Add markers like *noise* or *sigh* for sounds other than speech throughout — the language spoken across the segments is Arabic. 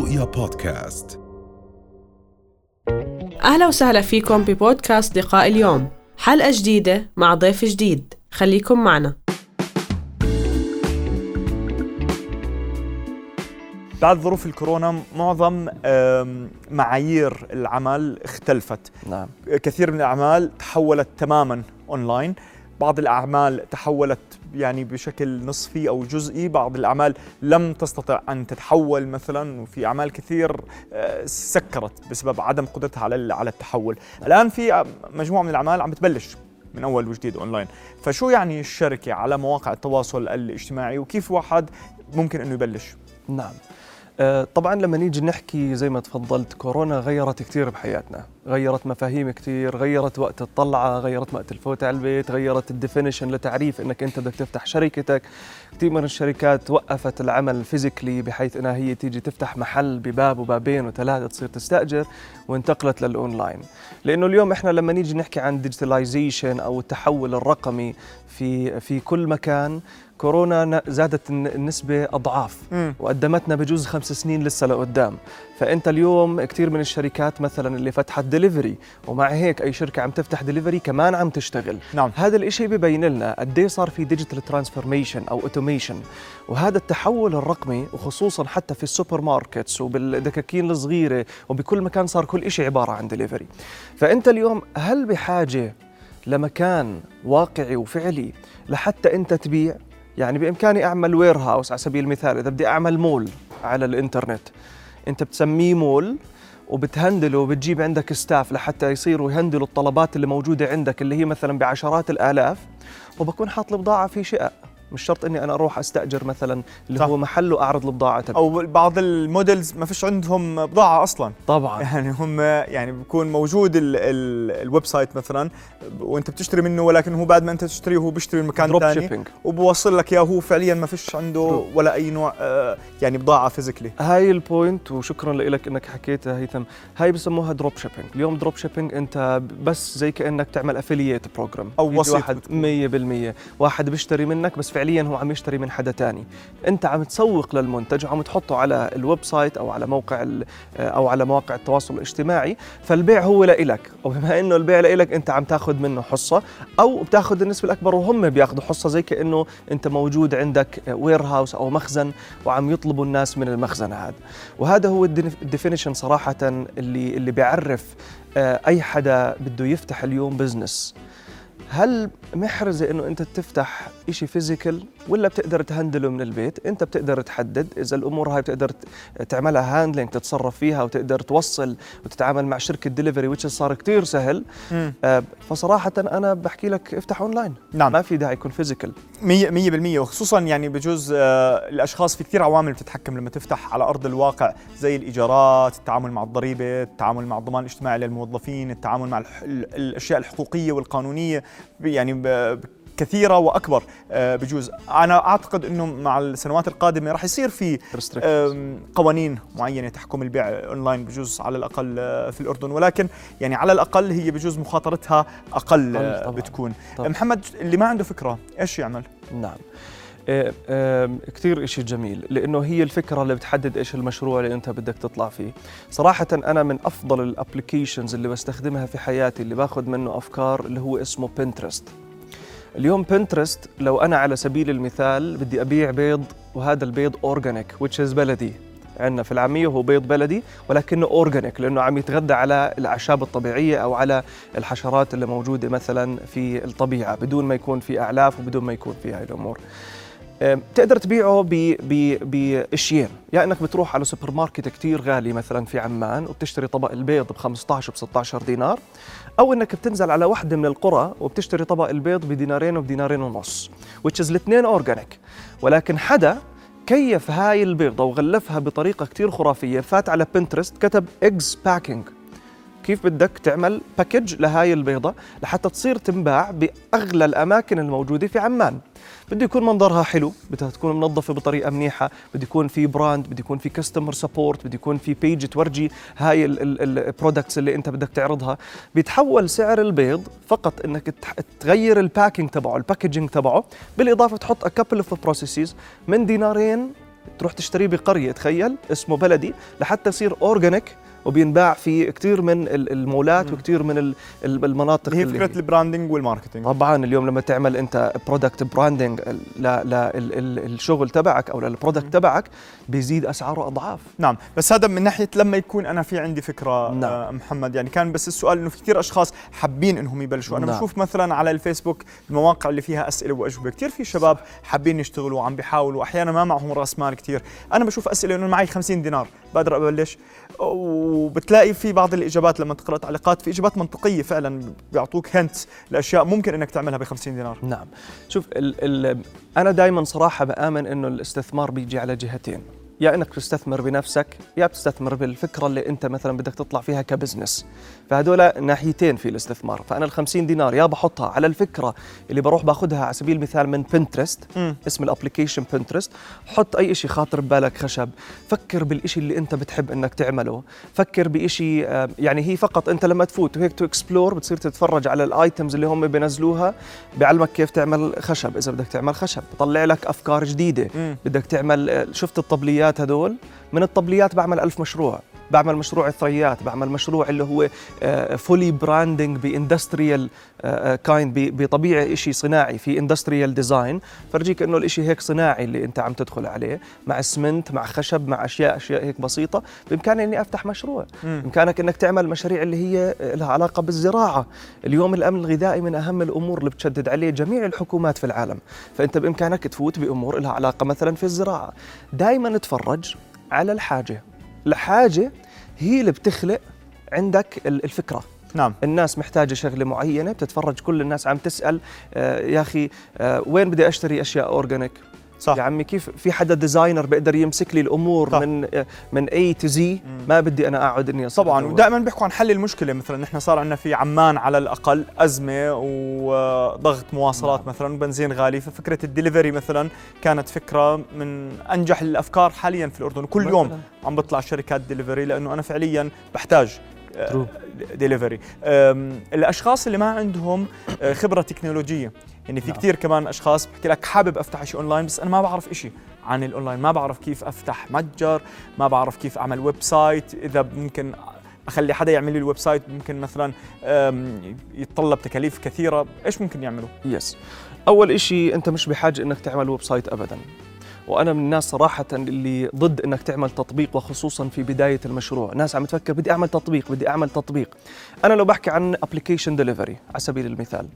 رؤيا بودكاست. أهلا وسهلا فيكم ببودكاست لقاء اليوم. حلقة جديدة مع ضيف جديد. خليكم معنا. بعد ظروف الكورونا معظم معايير العمل اختلفت. نعم. كثير من الأعمال تحولت تماما أونلاين بعض الأعمال تحولت يعني بشكل نصفي أو جزئي. بعض الأعمال لم تستطع أن تتحول مثلا وفي أعمال كثير آه، سكرت بسبب عدم قدرتها على على التحول. الآن في مجموعة من الأعمال عم بتبلش من أول وجديد أونلاين. فشو يعني الشركة على مواقع التواصل الاجتماعي وكيف واحد ممكن أنه يبلش؟ نعم. آه، طبعا لما نيجي نحكي زي ما تفضلت كورونا غيرت كثير بحياتنا. غيرت مفاهيم كثير غيرت وقت الطلعة غيرت وقت الفوت على البيت غيرت ال definition لتعريف إنك أنت بدك تفتح شركتك. كثير من الشركات وقفت العمل physically بحيث إنها هي تيجي تفتح محل بباب وبابين وثلاثة تصير تستأجر وانتقلت للأونلاين. لأنه اليوم إحنا لما نيجي نحكي عن digitalization أو التحول الرقمي في في كل مكان كورونا زادت الن- النسبة أضعاف. وقدمتنا بجوز خمس سنين لسه لقدام. فأنت اليوم كثير من الشركات مثلا اللي فتحت دليفري ومع هيك أي شركة عم تفتح دليفري كمان عم تشتغل. نعم. هذا الإشي ببين لنا قد إيه صار في digital transformation أو automation وهذا التحول الرقمي وخصوصا حتى في ال supermarkets وبالدكاكين الصغيرة وبكل مكان صار كل إشي عبارة عن دليفري فأنت اليوم هل بحاجة لمكان واقعي وفعلي لحتى أنت تبيع؟ يعني بإمكاني أعمل warehouse على سبيل المثال إذا بدي أعمل مول على الإنترنت أنت بتسميه مول وبتهندله وبتجيب عندك staff لحتى يصيروا يهندلوا الطلبات اللي موجودة عندك اللي هي مثلا بعشرات الآلاف وبكون حاط البضاعه في شقق مش شرط إني أنا أروح أستأجر مثلا اللي صح. هو محل واعرض البضاعه تبعي. أو بعض ال models ما فيش عندهم بضاعة أصلا. طبعا. *laughs* يعني هم يعني بيكون موجود ال ال ال website مثلا وأنت بتشتري منه ولكن هو بعد ما أنت تشتريه هو بيشتري من مكان ثاني وبوصل لك إياه هو فعليا ما فيش عنده. ولا أي نوع آه، يعني بضاعة physically هاي ال point وشكرا لك إنك حكيتها هيثم. هاي بسموها drop shipping. اليوم drop shipping أنت بس زي كأنك تعمل affiliate program أو وسيط واحد 100% واحد بيشتري منك بس فعليا هو عم يشتري من حدا تاني. انت عم تسوق للمنتج وعم تحطه على ال website أو على موقع أو على مواقع التواصل الاجتماعي فالبيع هو لإلك. وبما إنه البيع لإلك انت عم تاخذ منه حصة أو بتاخذ النسبة الأكبر وهم بياخذوا حصة زي كأنه انت موجود عندك warehouse أو مخزن وعم يطلبوا الناس من المخزن هذا. وهذا هو ال definition صراحة اللي اللي بيعرف آه، أي حدا بده يفتح اليوم business هل محرزة إنه أنت تفتح إشي physical ولا بتقدر تهندله من البيت؟ انت بتقدر تحدد. إذا الأمور هاي بتقدر تعملها handling تتصرف فيها وتقدر توصل وتتعامل مع شركة delivery which صار كتير سهل. آه، فصراحة أنا بحكي لك افتح اونلاين نعم. ما في داعي يكون physical مية مية بالمية. وخصوصا يعني بجوز آه، الأشخاص في كثير عوامل بتتحكم لما تفتح على أرض الواقع زي الإيجارات التعامل مع الضريبة التعامل مع الضمان الاجتماعي للموظفين التعامل مع الح- ال- الأشياء الحقوقية والقانونية. ب- يعني كثيرة وأكبر. آه، بجوز أنا أعتقد أنه مع السنوات القادمة راح يصير في قوانين معينة تحكم البيع أونلاين بجوز على الأقل آه، في الأردن. ولكن يعني على الأقل هي بجوز مخاطرتها أقل آه، طبعاً. بتكون. طبعاً. محمد اللي ما عنده فكرة إيش يعمل؟ نعم. كثير إشي جميل لأنه هي الفكرة اللي بتحدد إيش المشروع اللي أنت بدك تطلع فيه. صراحة أنا من أفضل ال applications اللي بستخدمها في حياتي اللي باخذ منه أفكار اللي هو اسمه Pinterest اليوم Pinterest لو أنا على سبيل المثال بدي أبيع بيض وهذا البيض organic which is بلدي. عندنا في العامية هو بيض بلدي ولكنه organic لأنه عم يتغذى على الأعشاب الطبيعية أو على الحشرات اللي موجودة مثلا في الطبيعة بدون ما يكون في أعلاف وبدون ما يكون في هاي الأمور. أم، تقدر تبيعه ب- ب- بإشيين يا إنك بتروح على سوبر ماركت كتير غالي مثلا في عمان وبتشتري طبق البيض ب 15 ب 16 دينار أو إنك بتنزل على وحدة من القرى وبتشتري طبق البيض بدينارين وبدينارين ونص is الاثنين organic ولكن حدا كيف هاي البيضة وغلفها بطريقة كتير خرافية؟ فات على Pinterest كتب eggs packing. كيف بدك تعمل package لهاي البيضة لحتى تصير تنباع بأغلى الأماكن الموجودة في عمان. بده يكون منظرها حلو بدها تكون منظفة بطريقة منيحة بده يكون في brand بده يكون في customer support بده يكون في page تورجي هاي ال products اللي أنت بدك تعرضها. بيتحول سعر البيض فقط إنك تغير ال packing تبعه ال packaging تبعه. بالإضافة تحط couple of processes من دينارين تروح تشتريه بقرية تخيل اسمه بلدي لحتى يصير organic وبينباع في كثير من ال- المولات. وكثير من ال- ال- المناطق هي فكرة ال branding وال marketing. طبعا اليوم لما تعمل أنت product branding للشغل تبعك أو لل product تبعك بيزيد أسعاره أضعاف. نعم بس هذا من ناحية لما يكون أنا في عندي فكرة نعم. آه محمد يعني كان بس السؤال إنه في كثير أشخاص حابين إنهم يبلشوا. أنا نعم. بشوف مثلا على الفيسبوك المواقع اللي فيها أسئلة وأجوبة. كثير في شباب حابين يشتغلوا وعم بيحاولوا أحيانا ما معهم رأس مال كثير أنا بشوف أسئلة إنه معي 50 دينار بقدر أبلش. وبتلاقي في بعض الإجابات لما تقرأ تعليقات في إجابات منطقية فعلا بيعطوك هنت لأشياء ممكن إنك تعملها ب 50 دينار. نعم. شوف ال ال أنا دائما صراحة بآمن إنه الاستثمار بيجي على جهتين. يا إنك تستثمر بنفسك يا بتستثمر بالفكرة اللي أنت مثلا بدك تطلع فيها ك business. فهدول ناحيتين في الاستثمار. فأنا ال 50 دينار يا بحطها على الفكرة اللي بروح باخذها على سبيل المثال من Pinterest. اسم ال application Pinterest حط أي شيء خاطر ببالك خشب. فكر بالشيء اللي أنت بتحب إنك تعمله. فكر بشيء يعني هي فقط أنت لما تفوت وهيك to explore بتصير تتفرج على ال items اللي هم بينزلوها بيعلمك كيف تعمل خشب. إذا بدك تعمل خشب بطلع لك أفكار جديدة. بدك تعمل آه، شفت الطبليات هدول من الطبليات بعمل ألف مشروع. بعمل مشروع الثريات بعمل مشروع اللي هو fully branding ب industrial kind بطبيعة شيء صناعي في industrial design فرجيك إنه الشيء هيك صناعي اللي أنت عم تدخل عليه مع اسمنت مع خشب مع أشياء أشياء هيك بسيطة بإمكاني إني أفتح مشروع. بإمكانك إنك تعمل مشاريع اللي هي لها علاقة بالزراعة. اليوم الأمن الغذائي من أهم الأمور اللي بتشدد عليه جميع الحكومات في العالم. فأنت بإمكانك تفوت بأمور لها علاقة مثلا في الزراعة. دائما تفرج على الحاجة. الحاجة هي اللي بتخلق عندك ال- الفكرة. نعم. الناس محتاجة شغلة معينة بتتفرج كل الناس عم تسأل آه يا أخي آه وين بدي أشتري أشياء organic صح يا عمي كيف في حدا designer بيقدر يمسك لي الأمور صح. من آه من A to Z ما بدي أنا أقعد إني طبعا. ودائما بيحكوا عن حل المشكلة مثلا نحن صار عندنا في عمان على الأقل أزمة وضغط مواصلات نعم. مثلا بنزين غالي ففكرة الدليفري مثلا كانت فكرة من أنجح الأفكار حاليا في الأردن وكل يوم مثلاً. عم بطلع شركات ديليفري لأنه أنا فعليا بحتاج True. delivery الأشخاص اللي ما عندهم آه، خبرة تكنولوجية يعني في نعم. كثير كمان أشخاص بحكي لك حابب أفتح شيء أونلاين بس أنا ما بعرف شيء عن الأونلاين. ما بعرف كيف أفتح متجر ما بعرف كيف أعمل website إذا ممكن أخلي حدا يعمل لي ال website ممكن مثلا يتطلب تكاليف كثيرة. إيش ممكن يعملوا؟ yes أول إشي أنت مش بحاجة إنك تعمل website ابدا. وأنا من الناس صراحة اللي ضد إنك تعمل تطبيق وخصوصا في بداية المشروع. ناس عم تفكر بدي أعمل تطبيق بدي أعمل تطبيق. أنا لو بحكي عن application delivery على سبيل المثال.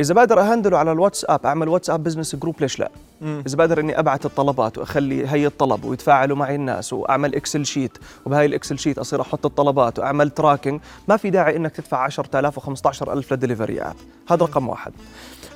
إذا بقدر أ handle ه على الواتساب أعمل WhatsApp Business group ليش لا؟ مم. إذا بقدر إني ابعت الطلبات وأخلي هي الطلب ويتفاعلوا معي الناس وأعمل Excel sheet وبهاي ال Excel sheet أصير أحط الطلبات وأعمل tracking ما في داعي إنك تدفع 10000 و15000 ل delivery app هذا رقم واحد.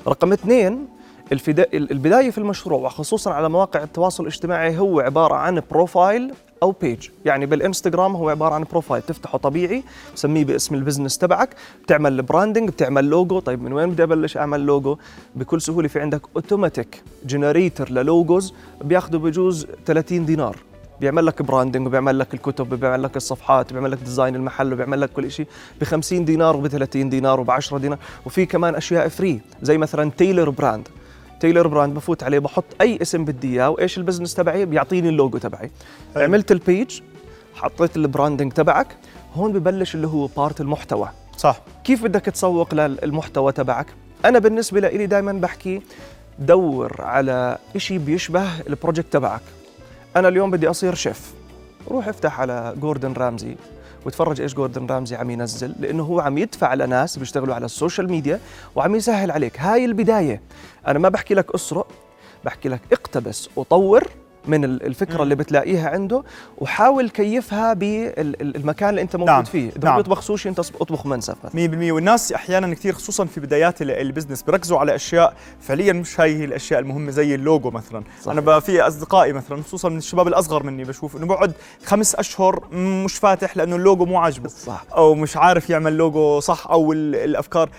رقم اثنين الفدا- البداية في المشروع وخصوصا على مواقع التواصل الاجتماعي هو عبارة عن profile أو page يعني بالإنستغرام هو عبارة عن profile تفتحه طبيعي بسميه باسم ال business تبعك. بتعمل branding بتعمل لوجو طيب من وين بدي أبلش أعمل لوجو بكل سهولة في عندك automatic generator لل logos بياخذوا بجوز 30 دينار. بيعمل لك branding وبيعمل لك الكتب وبيعمل لك الصفحات وبيعمل لك design المحل وبيعمل لك كل شيء ب 50 دينار وب 30 دينار وب 10 دينار. وفي كمان أشياء free زي مثلا Tailor Brands Tailor Brands بفوت عليه بحط أي اسم بدي إياه وإيش ال business تبعي بيعطيني اللوجو تبعي. حلو. عملت ال page حطيت ال branding تبعك هون ببلش اللي هو part المحتوى. صح. كيف بدك تسوق للمحتوى تبعك؟ أنا بالنسبة لي دائما بحكي دور على إشي بيشبه ال project تبعك. أنا اليوم بدي أصير شيف روح افتح على جوردن رامزي وتفرج إيش جوردن رامزي عم ينزل لأنه هو عم يدفع لناس بيشتغلوا على ال social media وعم يسهل عليك. هاي البداية. أنا ما بحكي لك أسرق بحكي لك اقتبس وطور من ال- الفكرة مم. اللي بتلاقيها عنده وحاول كيفها بالمكان اللي انت موجود نعم. فيه إذا نعم. ما بيطبخ سوشي انت اطبخ منسف مثلا 100% والناس أحيانا كثير خصوصا في بدايات ال- business بركزوا على أشياء فعليا مش هاي هي الأشياء المهمة زي اللوجو مثلا صحيح. أنا في أصدقائي مثلا خصوصا من الشباب الأصغر مني بشوف إنه بقعد خمس أشهر مش فاتح لأنه اللوجو مو عاجبه صح أو مش عارف يعمل لوجو صح أو ال- الأفكار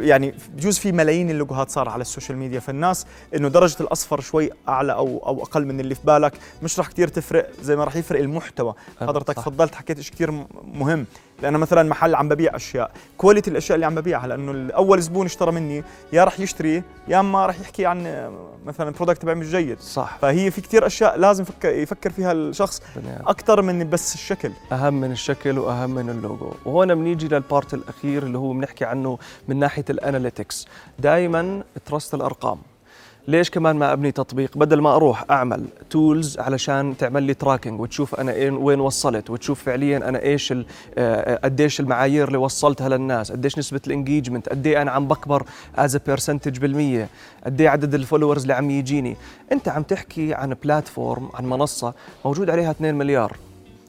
يعني بجوز في ملايين اللوجوهات صار على ال social media فالناس إنه درجة الأصفر شوي أعلى أو أو أقل من اللي في بالك مش رح كتير تفرق زي ما رح يفرق المحتوى. حضرتك. تفضلت حكيت شيء كثير مهم. لأنه مثلا محل عم ببيع أشياء quality الأشياء اللي عم ببيعها لأنه أول زبون اشترى مني يا رح يشتري يا أما رح يحكي عن مثلا product تبعي مش جيد. صح. فهي في كتير أشياء لازم يفكر, يفكر فيها الشخص أكثر من بس الشكل. أهم من الشكل وأهم من اللوجو. وهون بنيجي لل part الأخير اللي هو بنحكي عنه من ناحية ال analytics دائما trust الأرقام. ليش كمان ما أبني تطبيق؟ بدل ما أروح أعمل tools علشان تعمل لي tracking وتشوف أنا إيه وين وصلت وتشوف فعليا أنا إيش آه، قديش المعايير اللي وصلتها للناس قديش نسبة ال engagement قد إيه أنا عم بكبر as percentage بالمية قد إيه عدد ال followers اللي عم يجيني. أنت عم تحكي عن platform عن منصة موجود عليها 2 مليار.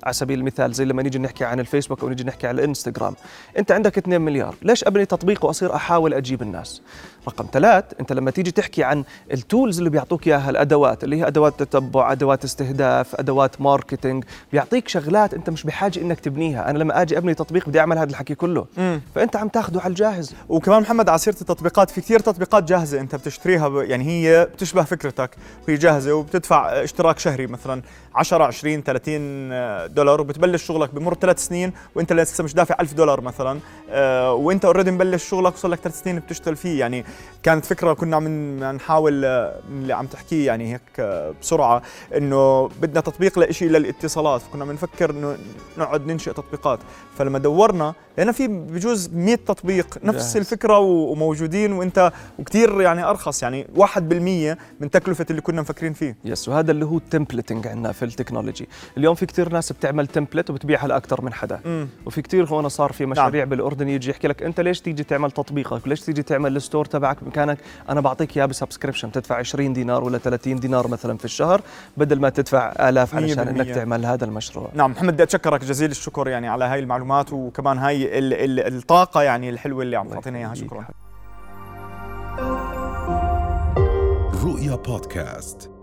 على سبيل المثال زي لما نيجي نحكي عن الفيسبوك أو نيجي نحكي عن الإنستغرام. أنت عندك 2 مليار. ليش أبني تطبيق وأصير أحاول أجيب الناس؟ رقم ثلاث أنت لما تيجي تحكي عن ال tools اللي بيعطوك إياها الأدوات اللي هي أدوات تتبع أدوات استهداف أدوات marketing بيعطيك شغلات أنت مش بحاجة إنك تبنيها. أنا لما أجي أبني تطبيق بدي أعمل هذا الحكي كله. مم. فأنت عم تاخده على الجاهز. وكمان محمد على سيره التطبيقات في كثير تطبيقات جاهزة أنت بتشتريها ب... يعني هي بتشبه فكرتك. وهي جاهزة وبتدفع اشتراك شهري مثلا 10 20 30 دولار وبتبلش شغلك بمر ثلاث سنين وأنت لسه مش دافع 1000 دولار مثلا آه، وأنت already مبلش شغلك وصار لك ثلاث سنين بتشتغل فيه. يعني كانت فكرة كنا عم نحاول آه، اللي عم تحكيه يعني هيك آه، بسرعة إنه بدنا تطبيق لشيء للاتصالات فكنا بنفكر إنه نقعد ننشئ تطبيقات. فلما دورنا لقينا في بجوز 100 تطبيق نفس جاهز. الفكرة وموجودين وإنت وكثير يعني أرخص يعني 1% من تكلفة اللي كنا مفكرين فيه. yes وهذا اللي هو ال templating عندنا في ال technology. اليوم في كثير ناس بتعمل template وبتبيعها لأكثر من حدا. امم وفي كثير هون صار في مشاريع نعم. بالأردن يجي يحكي لك أنت ليش تيجي تعمل تطبيقك؟ ليش تيجي تعمل ال store تبعك بمكانك. أنا بعطيك إياه ب subscription. تدفع 20 دينار ولا 30 دينار مثلا في الشهر بدل ما تدفع آلاف علشان إنك. تعمل هذا المشروع. نعم محمد بدي أتشكرك جزيل الشكر يعني على هاي المعلومات وكمان هاي ال ال الطاقة يعني الحلوة اللي عم تعطينا إياها. شكرا. رؤيا بودكاست.